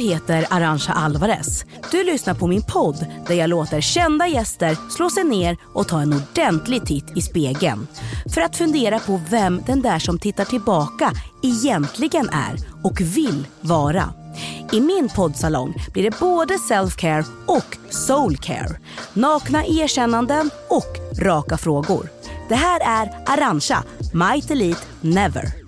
Jag heter Arantxa Alvarez. Du lyssnar på min podd där jag låter kända gäster slå sig ner och ta en ordentlig titt i spegeln. För att fundera på vem den där som tittar tillbaka egentligen är och vill vara. I min poddsalong blir det både self-care och soul-care. Nakna erkännanden och raka frågor. Det här är Arantxa, Might Elite Never.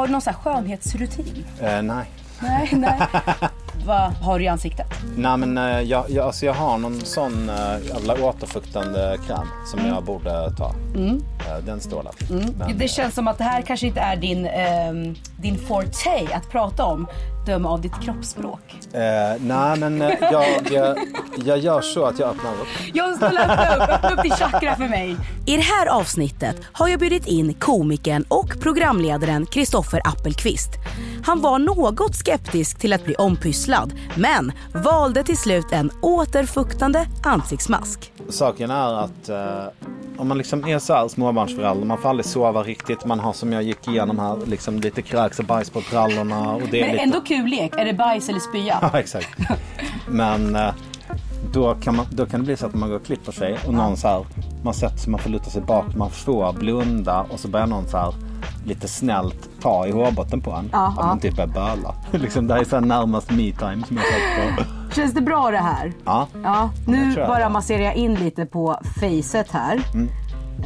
Har du någon sån skönhetsrutin? Eh, nej. Nej, nej. Vad har du i ansiktet? Nej men eh, jag, jag, alltså jag har någon sån uh, jävla återfuktande kräm som jag borde ta. Eh, den står där. Men, Det känns som att det här kanske inte är din, ehm, din forte att prata om. Döma av ditt kroppsspråk. eh, nej men eh, jag, jag, jag gör så att jag öppnar upp. Jag ska öppna upp, öppna upp din chakra för mig. I det här avsnittet har jag bjudit in komikern och programledaren Kristoffer Appelqvist. Han var något skeptisk till att bli ompysslad men valde till slut en återfuktande ansiktsmask. Saken är att eh, om man liksom är så här småbarnsförälder, man får aldrig sova riktigt. Man har som jag gick igenom här, liksom lite kräks och bajs på brallorna. Och det är Men lite... ändå kul lek. Är det bajs eller spya? Ja, exakt. Men eh, då kan, man, då kan det bli så att man går och klipper sig och någon så här, man sätter sig, man får luta sig bak, man får blunda och så börjar någon så här lite snällt ta i hårbotten på en. Ja, att man typ är böla. liksom, det här är så här närmast me-time som jag sagt på. Känns det bra det här? Ja, Ja, nu bara masserar jag in lite på facet här. Mm.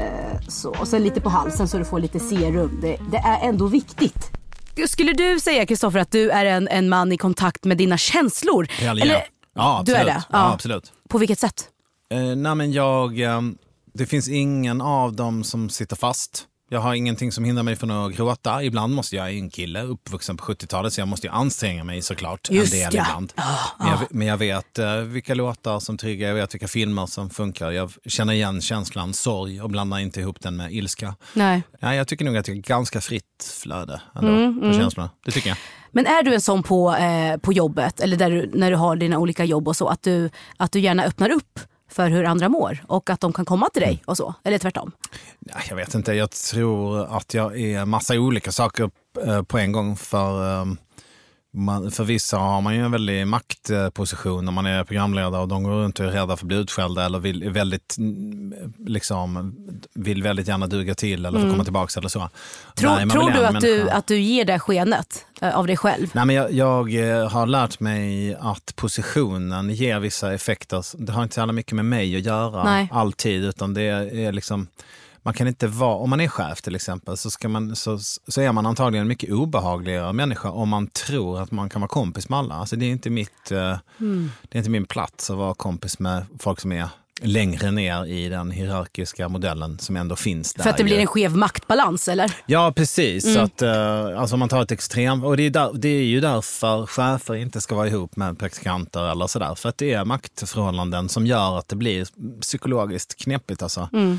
Eh, så, och sen lite på halsen så du får lite serum. Det, det är ändå viktigt. Skulle du säga Kristoffer att du är en, en man i kontakt med dina känslor? Helgen, ja. Ja, du är absolut. det? Ja, absolut. På vilket sätt? Eh, nej, men jag, eh, det finns ingen av dem som sitter fast. Jag har ingenting som hindrar mig från att gråta. Ibland måste jag, jag är en kille uppvuxen på 70-talet så jag måste ju anstränga mig såklart Just en del ja. ibland. men, jag, men jag vet eh, vilka låtar som triggar, jag vet vilka filmer som funkar. Jag känner igen känslan sorg och blandar inte ihop den med ilska. Nej. Ja, jag tycker nog att jag är ganska fritt flöde ändå Mm, på känslorna. Det tycker jag. Men är du en sån på, eh, på jobbet eller där du, när du har dina olika jobb och så att du, att du gärna öppnar upp för hur andra mår och att de kan komma till dig och så? Eller tvärtom? Ja, Jag vet inte, jag tror att jag är massa olika saker eh, på en gång. För, eh, man, för vissa har man ju en väldig maktposition när man är programledare och de går runt och är rädda för att bli utskällda eller vill, väldigt, mm, liksom, vill väldigt gärna duga till eller få komma tillbaka eller så. Tror, tror du att, du att du ger det skenet eh, av dig själv? Nej, men jag, jag eh, har lärt mig att positionen ger vissa effekter. Det har inte så mycket med mig att göra Nej. alltid, utan det är liksom man kan inte vara, om man är chef till exempel, så, ska man, så, så är man antagligen en mycket obehagligare människa om man tror att man kan vara kompis med alla. Alltså det, är inte mitt, eh, det är inte min plats att vara kompis med folk som är längre ner i den hierarkiska modellen som ändå finns där. För att det blir en skev maktbalans eller? Ja, precis. Mm. Så att, eh, alltså om man tar ett extrem... Och det är, där, det är ju därför chefer inte ska vara ihop med praktikanter eller sådär. För att det är maktförhållanden som gör att det blir psykologiskt knepigt. Alltså. Mm.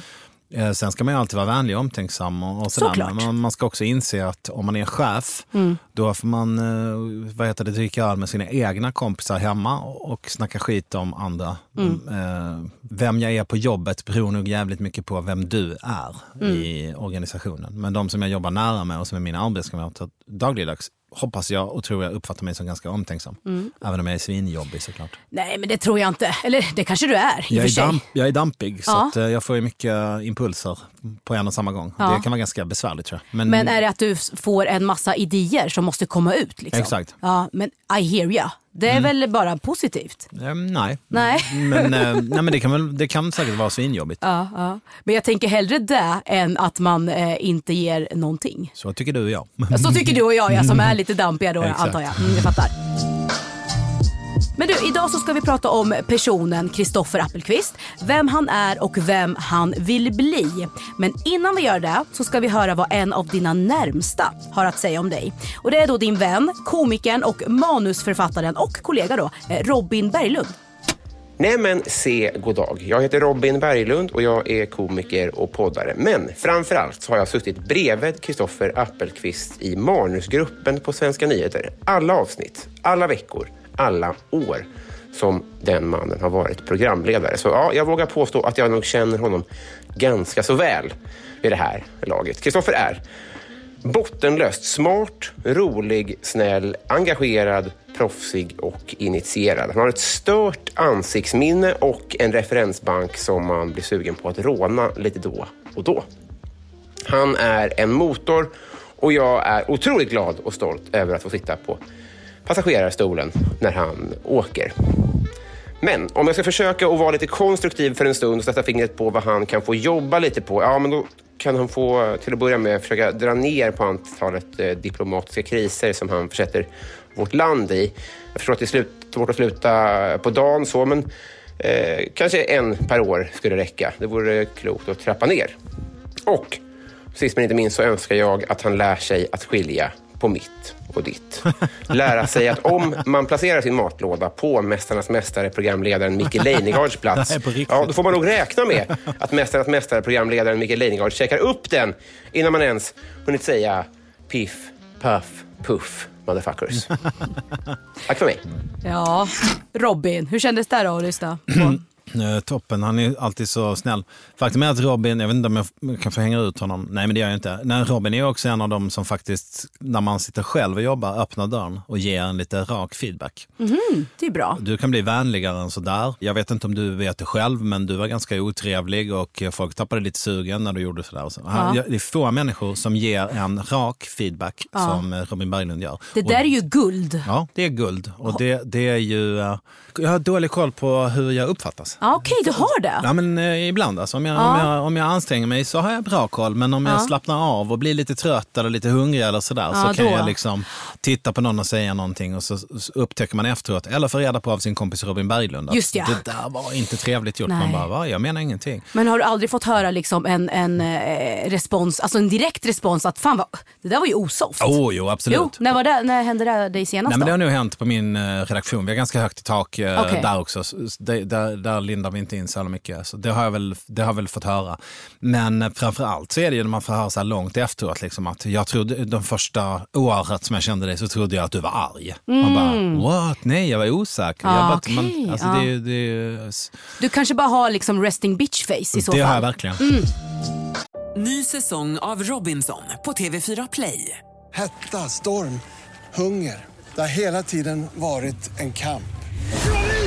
Eh, Sen ska man ju alltid vara vänlig och omtänksam och, och sådär. Men man, ska också inse att om man är chef, Mm. då får man eh, vad heter det, dricka öl med sina egna kompisar hemma och, och snacka skit om andra. Mm. Eh, Vem jag är på jobbet beror nog jävligt mycket på vem du är Mm. i organisationen. Men de som jag jobbar nära med och som är mina arbetskamrater dagligdags hoppas jag och tror jag uppfattar mig som ganska omtänksam. Mm. Även om jag är svinjobbig såklart. Nej men det tror jag inte. Eller det kanske du är Jag är, sig. damp, jag är dampig så Ja. att, eh, jag får mycket impulser på en och samma gång. Ja. Det kan vara ganska besvärligt tror jag. Men, Men är det att du får en massa idéer som måste komma ut? Liksom? Exakt. Ja, men I hear ya. Det är väl bara positivt? Eh, nej. Nej. Men, eh, nej, men det, kan väl, det kan säkert vara svinjobbigt. Ja, ja. Men jag tänker hellre det än att man eh, inte ger någonting. Så tycker du och jag. Så tycker du och jag, ja, som är lite dampiga då Exakt. antar jag. Mm, jag fattar. Men du, idag så ska vi prata om personen Kristoffer Appelqvist, vem han är och vem han vill bli. Men innan vi gör det så ska vi höra vad en av dina närmsta har att säga om dig. Och det är då din vän, komikern och manusförfattaren och kollega då, eh, Robin Berglund. Nej men se god dag. Jag heter Robin Berglund och jag är komiker och poddare. Men framförallt så har jag suttit bredvid Kristoffer Appelqvist i manusgruppen på Svenska nyheter. Alla avsnitt, alla veckor, alla år som den mannen har varit programledare. Så ja, jag vågar påstå att jag nog känner honom ganska så väl vid det här laget. Kristoffer är bottenlöst smart, rolig, snäll, engagerad, proffsig och initierad. Han har ett stört ansiktsminne och en referensbank som man blir sugen på att råna lite då och då. Han är en motor och jag är otroligt glad och stolt över att få sitta på passagerarstolen när han åker. Men om jag ska försöka att vara lite konstruktiv för en stund och sätta fingret på vad han kan få jobba lite på, ja men då kan han få till att börja med försöka dra ner på antalet eh, diplomatiska kriser som han försätter vårt land i. Jag förstår att det är slut, svårt att sluta på dagen så, men eh, kanske en per år skulle räcka. Det vore klokt att trappa ner. Och sist men inte minst så önskar jag att han lär sig att skilja på mitt och ditt. Lära sig att om man placerar sin matlåda på Mästarnas mästare, programledaren Micke Leijnegards plats, Nej, ja, då får man nog räkna med att Mästarnas mästare, programledaren Micke Leijnegard checkar upp den innan man ens hunnit säga piff, puff, puff, motherfuckers. Tack för mig. Ja, Robin, hur kändes det då att lyssna på? Eh, toppen, han är alltid så snäll. Faktum är att Robin, jag vet inte om jag kan få hänga ut honom, nej men det gör jag inte. Nej, Robin är också en av dem som faktiskt, när man sitter själv och jobbar, öppnar dörren och ger en lite rak feedback. Det är bra. Du kan bli vänligare än sådär. Jag vet inte om du vet det själv, men du var ganska otrevlig och folk tappade lite sugen när du gjorde sådär. Och så. Han- Det är få människor som ger en rak feedback som eh, Robin Berglund gör. Det Och- där är ju guld. Ja, det är guld. Och det, det är ju... eh, Jag har dålig koll på hur jag uppfattas. Ja, Okej, du har det. Ja, men eh, ibland alltså. Om jag, Ja. om, jag, om jag anstränger mig så har jag bra koll. Men om jag Ja. slappnar av och blir lite trött eller lite hungrig eller sådär Ja, så kan då. jag liksom titta på någon och säga någonting och så, så upptäcker man efteråt, eller får reda på av sin kompis Robin Berglund att Just ja. det där var inte trevligt gjort. Nej. Man bara, va? Jag menar ingenting. Men har du aldrig fått höra liksom en, en eh, respons, alltså en direkt respons att fan vad, det där var ju osoft? Oh, jo, absolut. Jo, när, var det, när hände det dig senast Nej, men det har nog hänt på min eh, redaktion. Vi har ganska högt i tak eh, Okej. där också. Så det, där, där lindar vi inte in så mycket. Så det, har jag väl, det har jag väl fått höra. Men framför allt så är det ju när man får höra så här långt efteråt. Liksom, att jag trodde, de första året som jag kände dig så trodde jag att du var arg. Man bara, what? Nej, jag var osäker. Ah, jag bara, okej, man, alltså, det, det, ju- Du kanske bara har liksom resting bitch face i så det har jag fall. verkligen. Ny säsong av Robinson på TV4 Play. Hetta, storm, hunger. Det har hela tiden varit en kamp.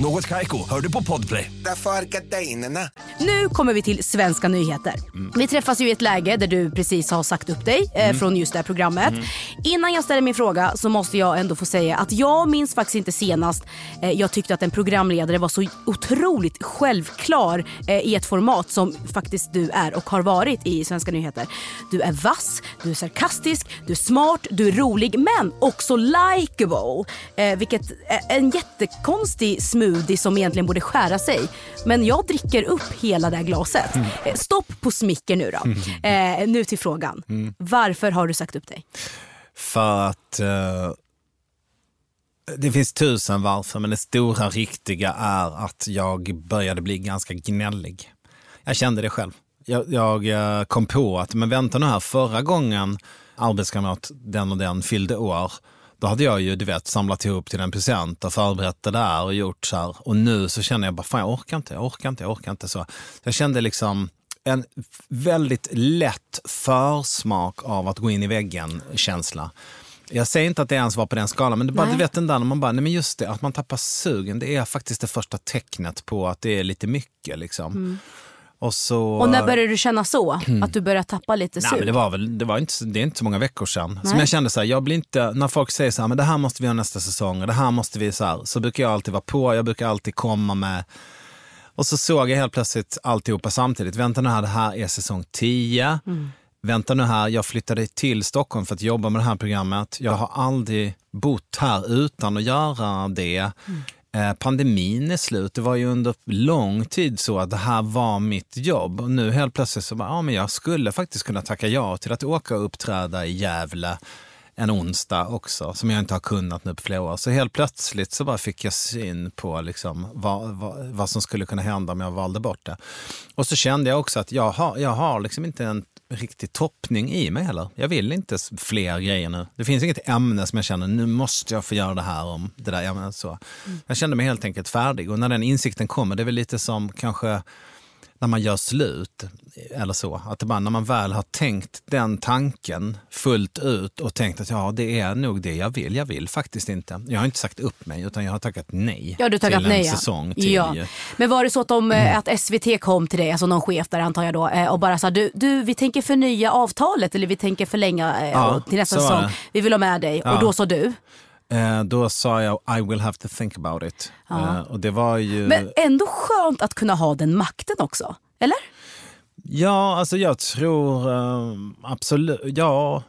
Något Kaiko, hör du på Podplay. Därför är gardinerna. Nu kommer vi till svenska nyheter. Vi träffas ju i ett läge där du precis har sagt upp dig eh, från just det här programmet. Innan jag ställer min fråga så måste jag ändå få säga att jag minns faktiskt inte senast eh, jag tyckte att en programledare var så otroligt självklar eh, i ett format som faktiskt du är och har varit i svenska nyheter. Du är vass, du är sarkastisk, du är smart, du är rolig men också likeable. Eh, vilket är en jättekonstig smoothie som egentligen borde skära sig. Men jag dricker upp hela det här glaset. Eh, stopp på smicker nu då. Eh, nu till frågan. Varför har du sagt upp dig? För att eh, det finns tusen varför, men det stora riktiga är att jag började bli ganska gnällig. Jag kände det själv. Jag, jag eh, kom på att, men vänta nu här, förra gången arbetskamrat den och den fyllde år, då hade jag ju du vet, samlat ihop till en present och förberett det där och gjort så här. Och nu så känner jag bara, fan jag orkar inte, jag orkar inte, jag orkar inte. Så jag kände liksom en väldigt lätt försmak av att gå in i väggen-känsla. Jag säger inte att det ens var på den skalan, men det bara, Nej. du vet den där när man bara, nej men just det, att man tappar sugen, det är faktiskt det första tecknet på att det är lite mycket. Liksom. Och, så, Mm. Och när började du känna så? Att du började tappa lite Nej, sug? men det var väl, det, var inte, det är inte så många veckor sedan. Som Nej. jag kände så här, jag blir inte, när folk säger så här, men det här måste vi ha nästa säsong och det här måste vi så här, så brukar jag alltid vara på, jag brukar alltid komma med och så såg jag helt plötsligt alltihopa samtidigt. Vänta nu här, det här är säsong 10. Vänta nu här, jag flyttade till Stockholm för att jobba med det här programmet. Jag har aldrig bott här utan att göra det. Eh, pandemin är slut. Det var ju under lång tid så att det här var mitt jobb. Och nu helt plötsligt så bara, ja men jag skulle faktiskt kunna tacka ja till att åka och uppträda i Gävle en onsdag också, som jag inte har kunnat nu på flera år. Så helt plötsligt så bara fick jag syn på liksom vad, vad, vad som skulle kunna hända om jag valde bort det. Och så kände jag också att jag har, jag har liksom inte en riktig toppning i mig heller. Jag vill inte fler grejer nu. Det finns inget ämne som jag känner, nu måste jag få göra det här om det där ämnet. Så. Jag kände mig helt enkelt färdig och när den insikten kommer, det är väl lite som kanske när man gör slut eller så. Att det bara när man väl har tänkt den tanken fullt ut och tänkt att ja, det är nog det jag vill. Jag vill faktiskt inte. Jag har inte sagt upp mig utan jag har tackat nej Ja, du tackat till nej. en ja. säsong till. Ja. Men var det så att, de, eh, att SVT kom till dig, alltså någon chef där antar jag då, eh, och bara sa du, du vi tänker förnya avtalet eller vi tänker förlänga eh, Ja, till nästa säsong. Vi vill ha med dig. Ja. Och då sa du. Eh, då sa jag I will have to think about it. Eh, och det var ju... Men ändå skönt att kunna ha den makten också. Eller? Ja, alltså jag tror eh, absolut, ja.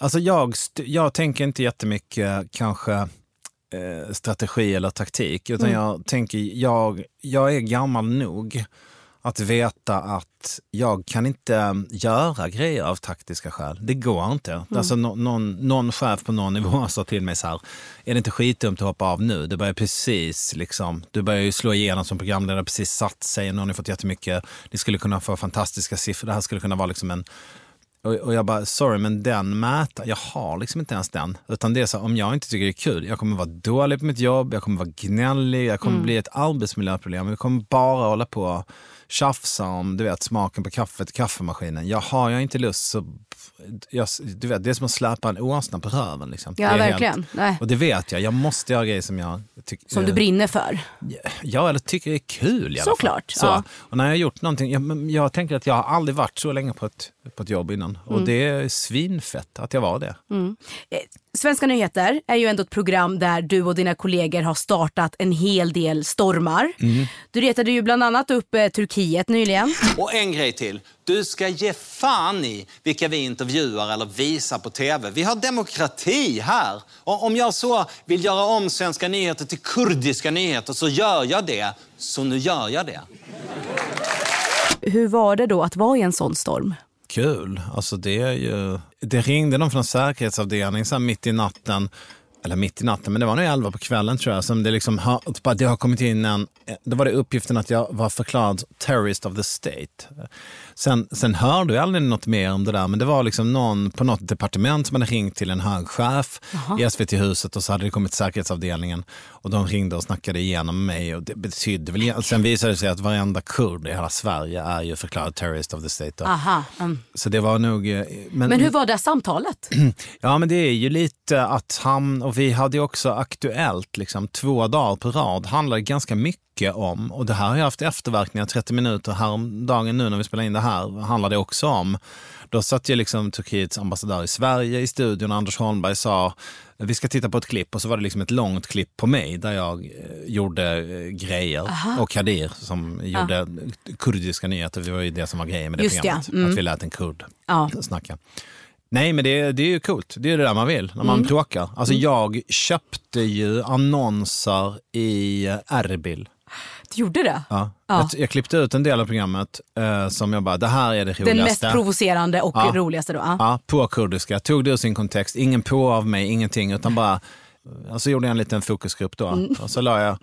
Alltså jag, jag tänker inte jättemycket kanske eh, strategi eller taktik, utan jag tänker, jag, jag är gammal nog att veta att jag kan inte göra grejer av taktiska skäl. Det går inte. Alltså, nå- någon, någon chef på någon nivå sa till mig så här, är det inte skitdumt att hoppa av nu? Det börjar precis, liksom, du börjar ju slå igenom som programledare, precis satt sig, nu har ni fått jättemycket, ni skulle kunna få fantastiska siffror, det här skulle kunna vara liksom en och, jag bara, sorry men den mätaren, jag har liksom inte ens den. Utan det är så om jag inte tycker det är kul, jag kommer vara dålig på mitt jobb, jag kommer vara gnällig, jag kommer bli ett arbetsmiljöproblem. Jag kommer bara hålla på tjafsa om du vet, smaken på kaffet i kaffemaskinen. Jag har jag inte lust så, jag, du vet, det är som att släpa en åsna på röven. Liksom. Ja, verkligen. Nej. och det vet jag, jag måste göra grejer som jag tycker Som du brinner för. Ja, eller tycker det är kul i alla Såklart, fall. Så. ja. Och när jag har gjort någonting, jag, jag tänker att jag har aldrig varit så länge på ett, på ett jobb innan. Mm. Och det är svinfett att jag var det. Eh, Svenska nyheter är ju ändå ett program där du och dina kollegor har startat en hel del stormar. Mm. Du retade ju bland annat upp eh, Turkiet nyligen. Och en grej till. Du ska ge fan i vilka vi intervjuar eller visar på tv. Vi har demokrati här. Och om jag så vill göra om svenska nyheter till kurdiska nyheter så gör jag det. Så nu gör jag det. Hur var det då att vara i en sån storm? Kul. Alltså det är ju... Det ringde någon från säkerhetsavdelningen så mitt i natten. Eller mitt i natten, men det var nog 11 på kvällen tror jag. Som det, liksom har, bara det har kommit in en... Då var det uppgiften att jag var förklarad terrorist of the state. Sen, sen hörde jag aldrig något mer om det där, men det var liksom någon på något departement som hade ringt till en hög chef i SVT-huset och så hade det kommit säkerhetsavdelningen. Och de ringde och snackade igenom mig och det betydde väl... Sen visade det sig att varenda kurd i hela Sverige är ju förklarad terrorist of the state. Aha. Mm. Så det var nog... eh, Men hur var det samtalet? Ja, men det är ju lite att han, och vi hade ju också Aktuellt, liksom, två dagar på rad, handlade ganska mycket om, och det här har jag haft efterverkningar, 30 minuter häromdagen nu när vi spelar in det här, handlade det också om. Då satt ju liksom Turkiets ambassadör i Sverige i studion, Anders Holmberg sa vi ska titta på ett klipp och så var det liksom ett långt klipp på mig där jag eh, gjorde eh, grejer och Kadir som gjorde kurdiska nyheter. Det var ju det som var grejen med det Just ja, programmet. mm. Att vi lät en kurd Ja. snacka. Nej, men det, det är ju coolt. Det är det där man vill när man Mm. bråkar. Alltså jag köpte ju annonser i eh, Erbil. Du gjorde det? Ja. Ja. Jag, jag klippte ut en del av programmet eh, som jag bara, det här är det roligaste. Den mest provocerande och Ja. roligaste då? Ja. Ja, på kurdiska. Tog det ur sin kontext. Ingen på av mig, ingenting. Utan bara, och så gjorde jag en liten fokusgrupp då. Mm. Och så la jag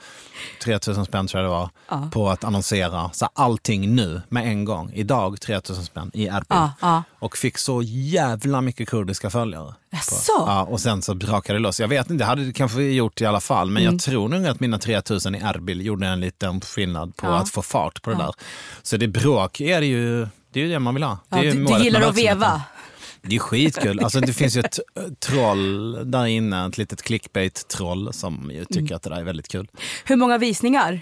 3000 spänn tror jag det var, på att annonsera så allting nu med en gång. Idag 3000 spänn i Erbil. Ja, ja. Och fick så jävla mycket kurdiska följare. Jaså? Ja, och sen så brakade det loss. Jag vet inte, det hade det kanske gjort i alla fall. Men Mm. jag tror nog att mina 3000 i Erbil gjorde en liten skillnad på Ja. att få fart på det där. Så det bråk är det ju Det är ju det man vill ha. Det Ja, du, du gillar att veva. Det är skitkul. Alltså, det finns ju ett eh, troll där inne, ett litet clickbait-troll som ju tycker Mm. att det där är väldigt kul. Hur många visningar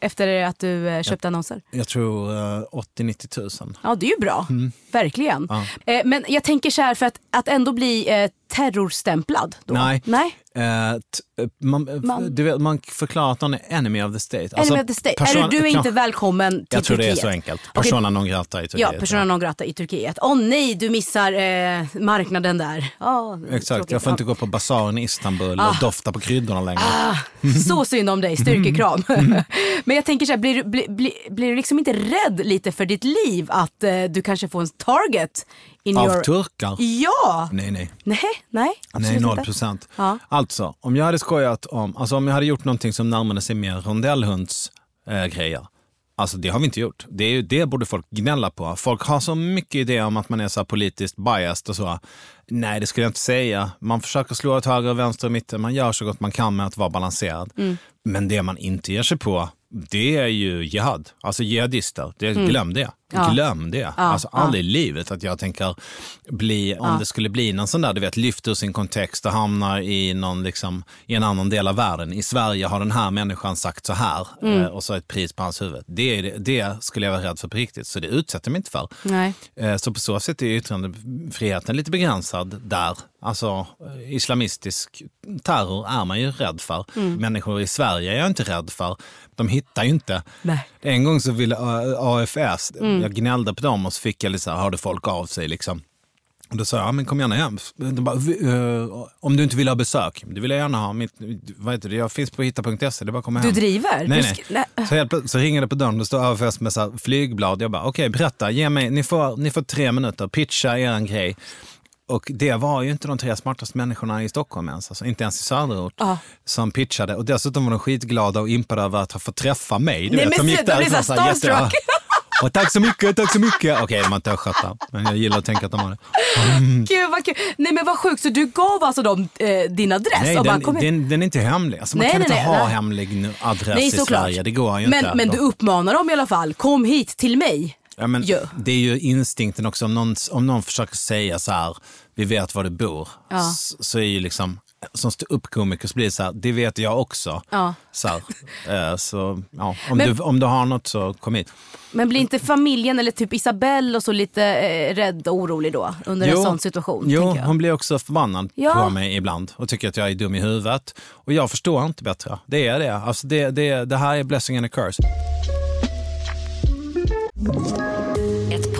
efter att du eh, köpte annonser? Jag tror eh, 80-90 tusen. Ja, det är ju bra. Verkligen. Ja. Eh, men jag tänker så här, för att, att ändå bli eh, terrorstämplad då. Nej. Nej? Eh, t- eh, man, Man- Du vet, man förklarar att någon är enemy of the state. Alltså, Enemy of the state. person- Eller du är inte välkommen till Jag tror det är Turkiet. så enkelt. Persona non grata i Turkiet. Ja, persona non grata i Turkiet. Åh nej, du missar eh, marknaden där. Oh, Exakt, jag får inte gå på basaren i Istanbul Ah. och dofta på kryddorna längre. Så synd om dig, styrkekram. Men jag tänker så här, blir, du- blir, blir, blir du liksom inte rädd lite för ditt liv att eh, du kanske får en target? In Av your... turkar? Ja! Nej, nej. Nej, nej. Nej, noll procent. Ja. Alltså, om jag hade skojat om, alltså om jag hade gjort någonting som närmade sig mer rondellhunds eh, grejer. Alltså det har vi inte gjort. Det, är, det borde folk gnälla på. Folk har så mycket idéer om att man är så politiskt biased och så. Nej, det skulle jag inte säga. Man försöker slå åt höger och vänster och mitten. Man gör så gott man kan med att vara balanserad. Mm. Men det man inte ger sig på, det är ju jihad. Alltså jihadister. Det, Mm. Glöm det. Ja. Glöm det. Ja, alltså aldrig i livet att jag tänker bli, om det skulle bli någon sån där, du vet, lyft ur sin kontext och hamnar i, någon, liksom, i en annan del av världen. I Sverige har den här människan sagt så här Mm. eh, och så ett pris på hans huvud. Det, det, det skulle jag vara rädd för på riktigt, så det utsätter mig inte för. Nej. Eh, Så på så sätt är yttrandefriheten lite begränsad där. Alltså eh, islamistisk terror är man ju rädd för. Mm. Människor i Sverige är jag inte rädd för. De hittar ju inte. Nej. En gång så ville AFS, Mm. Jag gnällde på dem och så fick jag lite så här, hörde folk av sig liksom. Och då sa jag, ja, men kom gärna hem. De bara, "Vi, eh, om du inte vill ha besök, det vill jag gärna ha. Mitt, vad heter det? Jag finns på hitta.se, det är bara att komma Du hem. driver? Nej, Du nej. Så, helt, så ringer det på dörren, det står AFS med så här flygblad. Jag bara, okej berätta, ge mig, ni får, ni får tre minuter, pitcha er en grej. Och det var ju inte de tre smartaste människorna i Stockholm ens, alltså, inte ens i söderort, Ja. som pitchade. Och dessutom var de skitglada och impade över att ha fått träffa mig. Du Nej, vet, men de de så här därifrån jätte- starstruck. Och tack så mycket, tack så mycket. Okej, de var inte östgötar, men jag gillar att tänka att de var det. Gud vad kul. Nej men vad sjukt, så du gav alltså dem eh, din adress? Nej, och bara, den, den, den är inte hemlig. Alltså, man Nej, kan nej, inte nej, ha nej. hemlig adress Nej i såklart. Sverige. Det går ju men, inte. men du uppmanar dem i alla fall, kom hit till mig. Ja, men Ja. Det är ju instinkten också. Om någon, om någon försöker säga så här, vi vet var du bor, Ja. s- så är ju liksom, som ståuppkomiker så blir det så här, det vet jag också. Ja. Så, här, eh, så ja, om, Men- du, om du har något så kom hit. Men blir inte familjen eller typ Isabelle och så lite eh, rädd och orolig då under en sån situation? Jo, hon blir också förbannad Ja. på mig ibland och tycker att jag är dum i huvudet. Och jag förstår inte bättre. Det är det. Alltså det, det, det här är blessing and a curse.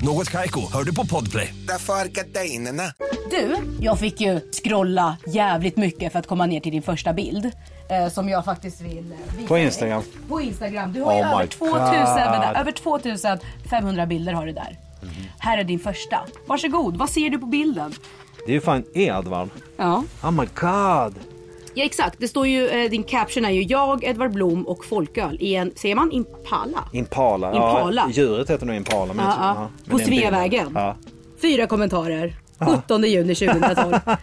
Något Kaiko, hör du på Podplay. Därför är gardinerna. Du, jag fick ju scrolla jävligt mycket för att komma ner till din första bild. Eh, som jag faktiskt vill eh, visa På dig. Instagram. På Instagram. Du har ju Oh över, my 2000, God. vänta, över 2500 bilder har du där. Här är din första. Varsågod, vad ser du på bilden? Det är ju fan Edvard. Ja. Oh my god. Ja exakt, det står ju, eh, din caption är ju jag, Edvard Blom och folköl i en, säger man Impala? Impala. Impala. Ja, djuret heter nog Impala. Men Ja, ja. men På. Sveavägen. Ja. Fyra kommentarer. 17 juni 2012.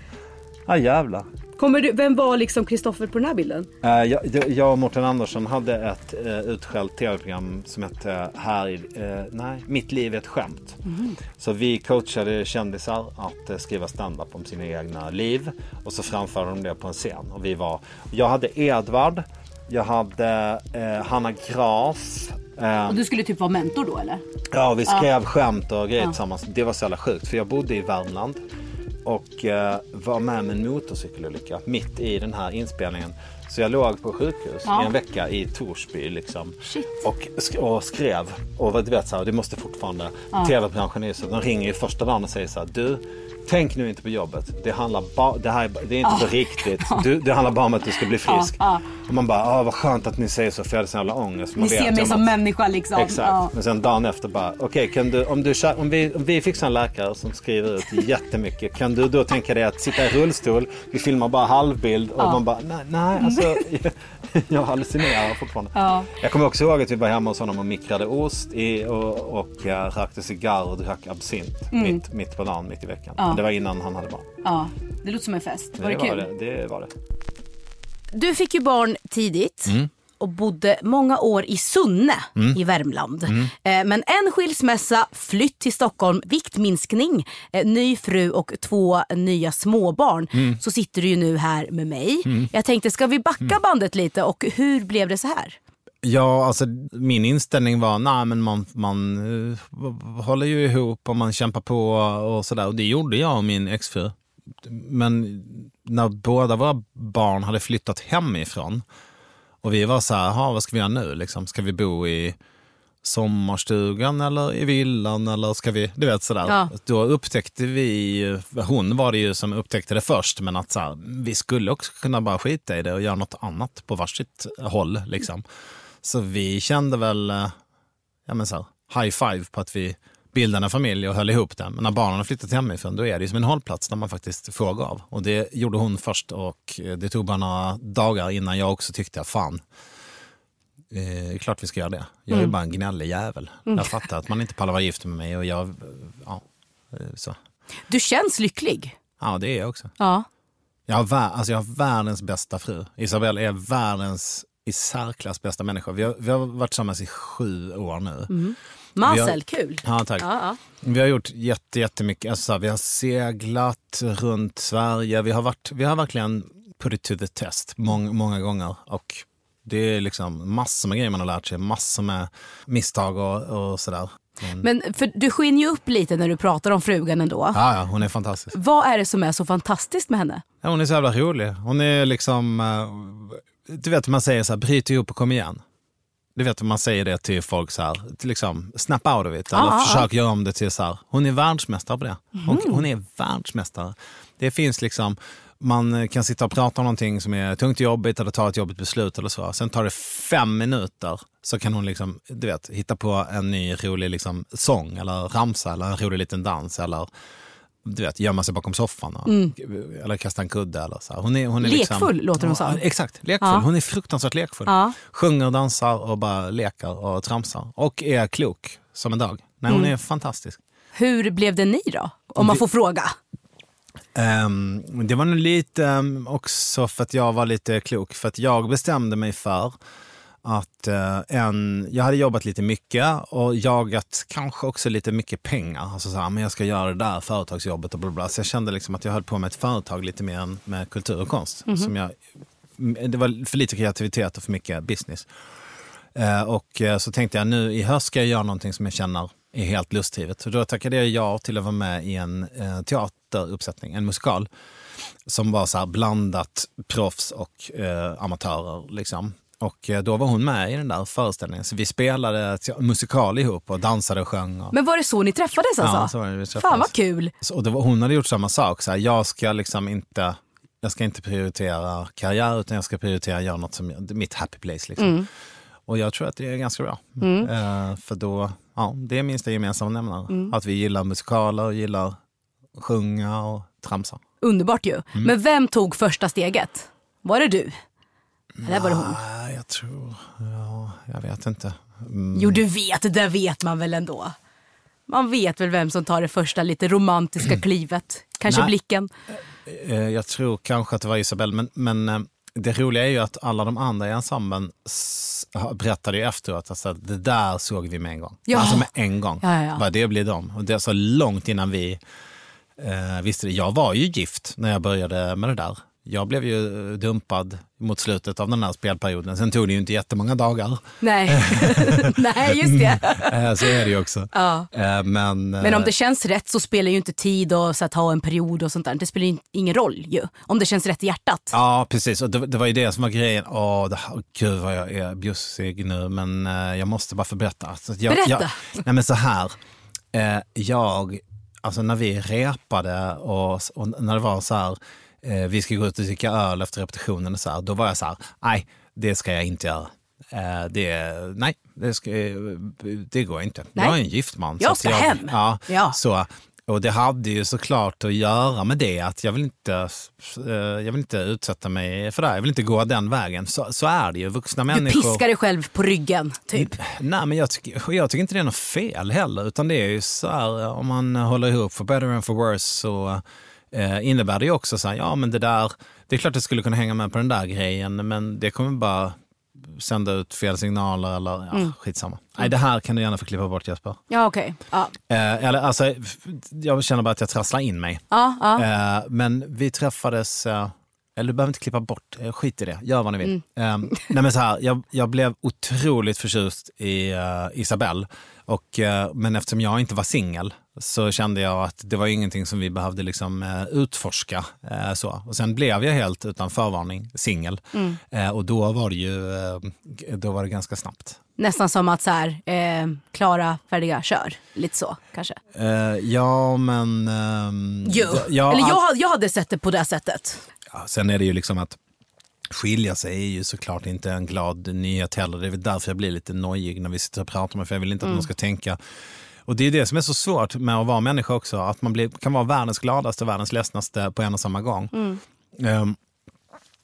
Ja jävlar. Kommer du, vem var liksom Kristoffer på den här bilden? Eh, jag, jag- och Mårten Andersson hade ett uh, utskällt tv-program som hette här, i- eh, nej, Mitt liv är ett skämt. Mhm. Så vi coachade kändisar att eh, skriva stand-up om sina egna liv och så framförde de det på en scen. Och vi var, jag hade Edvard, jag hade Hanna Graf. Och du skulle typ vara mentor då eller? Ja, vi Ja. skrev skämt och grejer Ja. tillsammans. Det var så jävla sjukt för jag bodde i Värmland och eh, var med om en motorcykelolycka mitt i den här inspelningen. Så jag låg på sjukhus Ja. i en vecka i Torsby liksom. Och, sk- och skrev. Och du vet så här, det måste fortfarande. Ja. Tv-branschen är så, de ringer ju första dagen och säger så här, du Tänk nu inte på jobbet. Det, handlar ba- det, här, är- det är inte på riktigt. Du, det handlar bara om att du ska bli frisk. Ja, Och man bara, ah, vad skönt att ni säger så för jag hade sån jävla ångest. Man Ni vet ser mig om som att- människa liksom. Exakt. Men sen dagen efter bara, okej kan du, om, du, om, vi, om vi fixar en läkare som skriver ut jättemycket. Kan du då tänka dig att sitta i rullstol, vi filmar bara halvbild och man bara, nej, nej alltså jag hallucinerar fortfarande. Ja. Jag kommer också ihåg att vi var hemma hos honom och mikrade ost i, och, och uh, rökte cigarr och drack absint Mm. mitt, mitt på dagen, mitt i veckan. Ja. Det var innan han hade barn. Ja, det låter som en fest. Var det, var kul? det, det var det. Du fick ju barn tidigt Mm. och bodde många år i Sunne Mm. i Värmland. Mm. Eh, Men en skilsmässa, flytt till Stockholm, viktminskning, eh, ny fru och två nya småbarn. Mm. Så sitter du ju nu här med mig. Mm. Jag tänkte, ska vi backa bandet lite och hur blev det så här? Ja, alltså min inställning var, nej men man, man eh, håller ju ihop och man kämpar på och sådär. Och det gjorde jag och min exfru. Men när båda våra barn hade flyttat hemifrån och vi var så här, "Jaha, vad ska vi göra nu? Liksom, ska vi bo i sommarstugan eller i villan eller ska vi, du vet sådär. Ja. Då upptäckte vi, hon var det ju som upptäckte det först, men att så här, vi skulle också kunna bara skita i det och göra något annat på varsitt håll. Liksom. Så vi kände väl, eh, ja men så här, high five på att vi bildade en familj och höll ihop den. Men när barnen har flyttat hemifrån då är det ju som en hållplats där man faktiskt får gå av. Och det gjorde hon först och eh, det tog bara några dagar innan jag också tyckte, fan, eh, det är klart vi ska göra det. Jag är Mm. bara en gnällig jävel. Mm. Jag fattar att man inte pallar vara gift med mig och jag, eh, ja, eh, så. Du känns lycklig. Ja, det är jag också. Ja. Jag har, alltså jag har världens bästa fru. Isabelle är världens i särklass bästa människa. Vi har, vi har varit tillsammans i sju år nu. Mm. Vi har- Marcel, kul. Ja, tack. Ja, ja. Vi har gjort jätte, jättemycket. Alltså, här, vi har seglat runt Sverige. Vi har, varit, vi har verkligen put it to the test många, många gånger. Och det är liksom massor med grejer man har lärt sig. Massor med misstag och, och sådär. Men, Men för du skiner ju upp lite när du pratar om frugan ändå. ja, ja, hon är fantastisk. Vad är det som är så fantastiskt med henne? Ja, hon är så jävla rolig. Hon är liksom, eh, du vet man säger så här, bryt ihop och kom igen. Du vet man säger det till folk så här, till liksom snap out of it. Eller Ja, ja, försök göra om det till så här, hon är världsmästare på det. Hon, Mhm. hon är världsmästare. Det finns liksom, man kan sitta och prata om någonting som är tungt och jobbigt eller ta ett jobbigt beslut eller så. Sen tar det fem minuter så kan hon liksom, du vet, hitta på en ny rolig liksom, sång eller ramsa eller en rolig liten dans eller du vet, gömma sig bakom soffan och, Mm. eller kasta en kudde. Eller så. Hon är, hon är Lekfull liksom, låter hon som. Exakt, lekfull. Ja. Hon är fruktansvärt lekfull. Ja. Sjunger, dansar och bara leker och tramsar. Och är klok som en dag. Nej, hon Mm. är fantastisk. Hur blev det ni då? Om man får fråga. Ehm, det var nog lite ehm, också för att jag var lite klok. För att jag bestämde mig för att eh, en, jag hade jobbat lite mycket och jagat kanske också lite mycket pengar. Alltså så här, men jag ska göra det där företagsjobbet och bla bla. Så jag kände liksom att jag höll på med ett företag lite mer än med kultur och konst. Mhm. Som jag, det var för lite kreativitet och för mycket business. Eh, och eh, så tänkte jag nu i höst ska jag göra någonting som jag känner är helt lustdrivet. Så då tackade jag ja till att vara med i en teateruppsättning, en musikal. Som var så här blandat proffs och eh, amatörer. Liksom. Och eh, då var hon med i den där föreställningen. Så vi spelade musikal ihop och dansade och sjöng. Och... Men var det så ni träffades alltså? Ja, så var det vi träffades. Fan vad kul. Så, och var, hon hade gjort samma sak. Så här, jag ska liksom inte jag ska inte prioritera karriär utan jag ska prioritera göra något som jag- mitt happy place. Liksom. Mm. Och jag tror att det är ganska bra. Mm. Eh, för då, ja, det är minsta gemensamma nämnare. Mm. Att vi gillar musikaler, gillar sjunga och tramsa. Underbart ju. Mm. Men vem tog första steget? Var det du? Eller var det hon? Ah, jag tror, ja, jag vet inte. Mm. Jo du vet, det vet man väl ändå. Man vet väl vem som tar det första lite romantiska klivet. Kanske Nej. blicken. Eh, Jag tror kanske att det var Isabelle, men, men eh, det roliga är ju att alla de andra i ensemblen berättade ju efteråt alltså, att det där såg vi med en gång. Ja. Alltså med en gång. Ja, ja. Bara, det blir de. Och det är så långt innan vi eh, visste det. Jag var ju gift när jag började med det där. Jag blev ju eh, dumpad mot slutet av den här spelperioden. Sen tog det ju inte jättemånga dagar. Nej, Nej just det. Eh, Så är det ju också. Ja. Eh, Men, Men om det känns rätt så spelar ju inte tid och så att ha en period och sånt där. Det spelar ju ingen roll ju. Om det känns rätt i hjärtat. Ja, precis. Och det, det var ju det som var grejen. Åh, det, här- gud vad jag är bjussig nu, men jag måste bara få berätta. Alltså, jag, Berätta. Jag, nej, men så här. Jag, alltså när vi repade och, och när det var så här, eh, vi ska gå ut och dricka öl efter repetitionen och så här, då var jag så här, nej, det ska jag inte göra. Eh, det, nej, det, ska, det går inte. Nej. Jag är en gift man. Jag ska hem. Ja, Ja. Så, och det hade ju såklart att göra med det att jag vill inte, eh, jag vill inte utsätta mig för det här. Jag vill inte gå den vägen. Så, så är det ju. Vuxna Du människor. piskar dig själv på ryggen, typ. Nej, men jag, tycker, jag tycker inte det är något fel heller. Utan det är ju så här, om man håller ihop for better and for worse så eh, innebär det ju också så här, ja men det där, det är klart att jag skulle kunna hänga med på den där grejen men det kommer bara sända ut fel signaler eller ja, Mm. skitsamma. Nej, det här kan du gärna få klippa bort Jesper. Ja, okej. Ja. Eh, eller, alltså, jag känner bara att jag trasslar in mig. Ja, ja. Eh, men vi träffades, eh, eller du behöver inte klippa bort, eh, skit i det, gör vad ni vill. Eh, nej men så här, jag, jag blev otroligt förtjust i uh, Isabelle. Och, eh, men eftersom jag inte var singel så kände jag att det var ingenting som vi behövde liksom, eh, utforska. eh, så. Och sen blev jag helt utan förvarning singel. Mm. Och då var det ju då var det ganska snabbt. Nästan som att så här, klara, färdiga, kör. Lite så kanske. Ja, men... ehm, Jo. ja, Eller jag, jag hade sett det på det sättet. Sen är det ju liksom att skilja sig är ju såklart inte en glad nyhet heller. Det är väl därför jag blir lite nojig när vi sitter och pratar med för jag vill inte att Mm. någon ska tänka. Och det är det som är så svårt med att vara människa också, att man blir, kan vara världens gladaste och världens ledsnaste på en och samma gång. Mm. Ehm,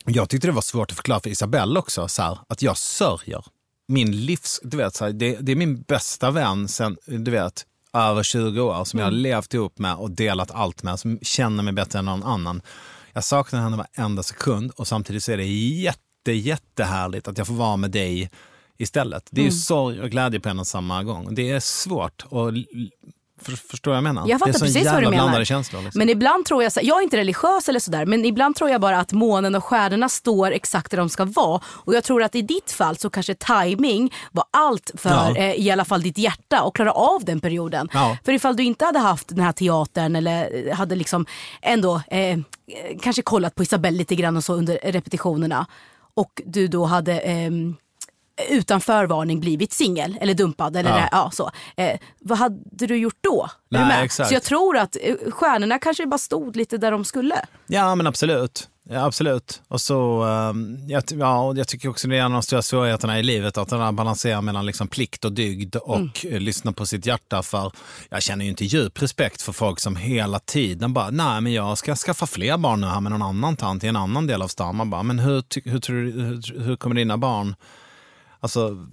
jag tyckte det var svårt att förklara för Isabelle också, så här, att jag sörjer. Min livs, du vet, så här, det, det är min bästa vän sen, du vet, över 20 år som jag har levt ihop med och delat allt med, som känner mig bättre än någon annan. Jag saknar henne varenda sekund och samtidigt så är det jätte, jättehärligt att jag får vara med dig istället. Det är ju Mm. sorg och glädje på en och samma gång. Det är svårt och för, förstår jag menar? Jag fattar det är så precis vad du menar. känslor. Liksom. Men ibland tror jag, jag är inte religiös eller sådär, men ibland tror jag bara att månen och stjärnorna står exakt där de ska vara. Och jag tror att i ditt fall så kanske timing var allt för Ja. eh, i alla fall ditt hjärta och klara av den perioden. Ja. För ifall du inte hade haft den här teatern eller eh, hade liksom ändå eh, kanske kollat på Isabelle lite grann och så under repetitionerna och du då hade ehm, utan förvarning blivit singel eller dumpad. Eller Ja. det- ja, så. Eh, vad hade du gjort då? Nej. Så jag tror att eh, stjärnorna kanske bara stod lite där de skulle. Ja, men absolut. Ja, absolut. Och så, ehm, jag, ja, och jag tycker också det är en av de stora svårigheterna i livet, att den här balanserar mellan liksom plikt och dygd och eh, lyssna på sitt hjärta. För jag känner ju inte djup respekt för folk som hela tiden bara, nej men jag ska skaffa fler barn nu här med någon annan tant i en annan del av stan. Man bara, men hur, hur, hur, hur kommer dina barn Alltså,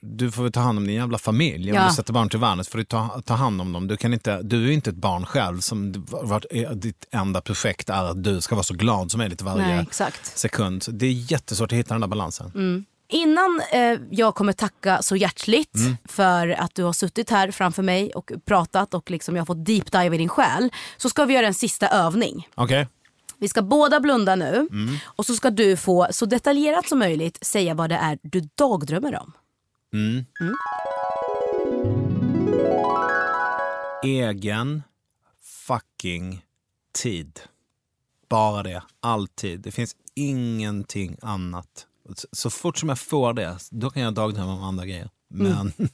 du får ta hand om din jävla familj. Om Ja. du sätter barn till världen får du ta, ta hand om dem. Du, kan inte, du är inte ett barn själv som vart, är- ditt enda projekt är att du ska vara så glad som möjligt varje Nej, sekund. Det är jättesvårt att hitta den där balansen. Mm. Innan eh, jag kommer tacka så hjärtligt Mm. för att du har suttit här framför mig och pratat och liksom jag har fått deep dive i din själ så ska vi göra en sista övning. Okej? Vi ska båda blunda nu Mm. och så ska du få så detaljerat som möjligt säga vad det är du dagdrömmer om. Mm. Mm. Egen fucking tid. Bara det. Alltid. Det finns ingenting annat. Så- fort som jag får det, då kan jag dagdrömma om andra grejer. Men Mm.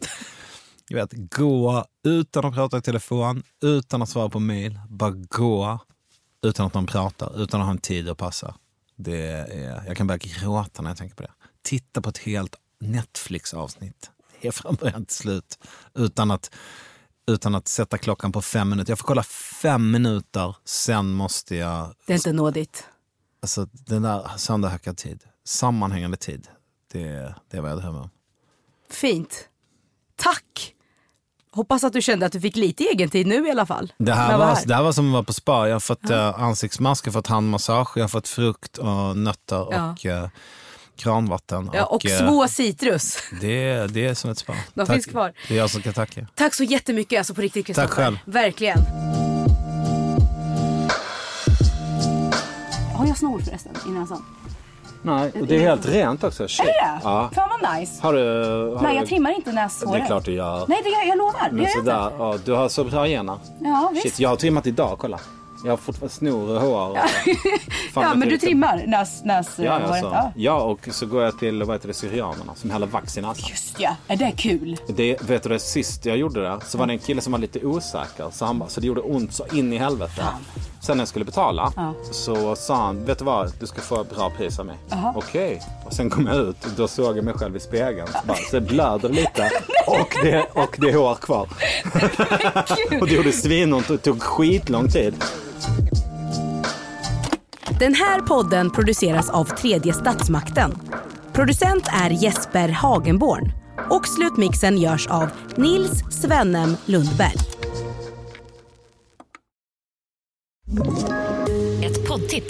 jag vet, gå utan att prata i telefon, utan att svara på mail. Bara gå utan att någon pratar, utan att ha en tid att passa. Det är, jag kan börja gråta när jag tänker på det. Titta på ett helt Netflix-avsnitt. Är från början till slut. Utan att, utan att sätta klockan på fem minuter. Jag får kolla fem minuter, sen måste jag... Det är inte nådigt. Alltså den där sönderhackad tid, sammanhängande tid. Det, det är vad jag drömmer om. Fint. Tack! Hoppas att du kände att du fick lite egen tid nu i alla fall. Det här, var, här. det här var som att vara på spa. Jag har fått eh, ansiktsmask, jag har fått handmassage, jag har fått frukt och nötter Ja. och eh, kranvatten. Ja, och eh, små citrus. det, det är som ett spa. De finns kvar. Det är jag som ska tacka. Tack så jättemycket alltså på riktigt Kristoffer. Tack själv. Verkligen. Har jag snor förresten i näsan? Nej, och det är helt rent också. Shit. Är det det? Ja. Fan vad nice. Har du... Har Nej du... jag trimmar inte Det näshåret. är klart du gör. Nej det gör, jag lovar. Det Men gör jag inte. ja, du har så bra gener. Ja visst. Shit, jag har trimmat idag, kolla. Jag har fortfarande snor och hår. Och... Fan, ja men du trimmar näs, näs Ja, alltså. Ja. ja, och så går jag till vad heter det, Syrianerna som häller vax i näsan. Just ja, är det kul? Det, vet du det, sist jag gjorde det så var det en kille som var lite osäker. Så, han, bara- så det gjorde ont så in i helvete. Sen när jag skulle betala Ja. så sa han, vet du vad, du ska få bra pris av mig. Okej. Och sen kom jag ut och då såg jag mig själv i spegeln. Så, bara, så det blöder lite och det, och det är hår kvar. och det gjorde svinont och tog skitlång tid. Den här podden produceras av tredje statsmakten. Producent är Jesper Hagenborn. Och slutmixen görs av Nils Svennem Lundberg.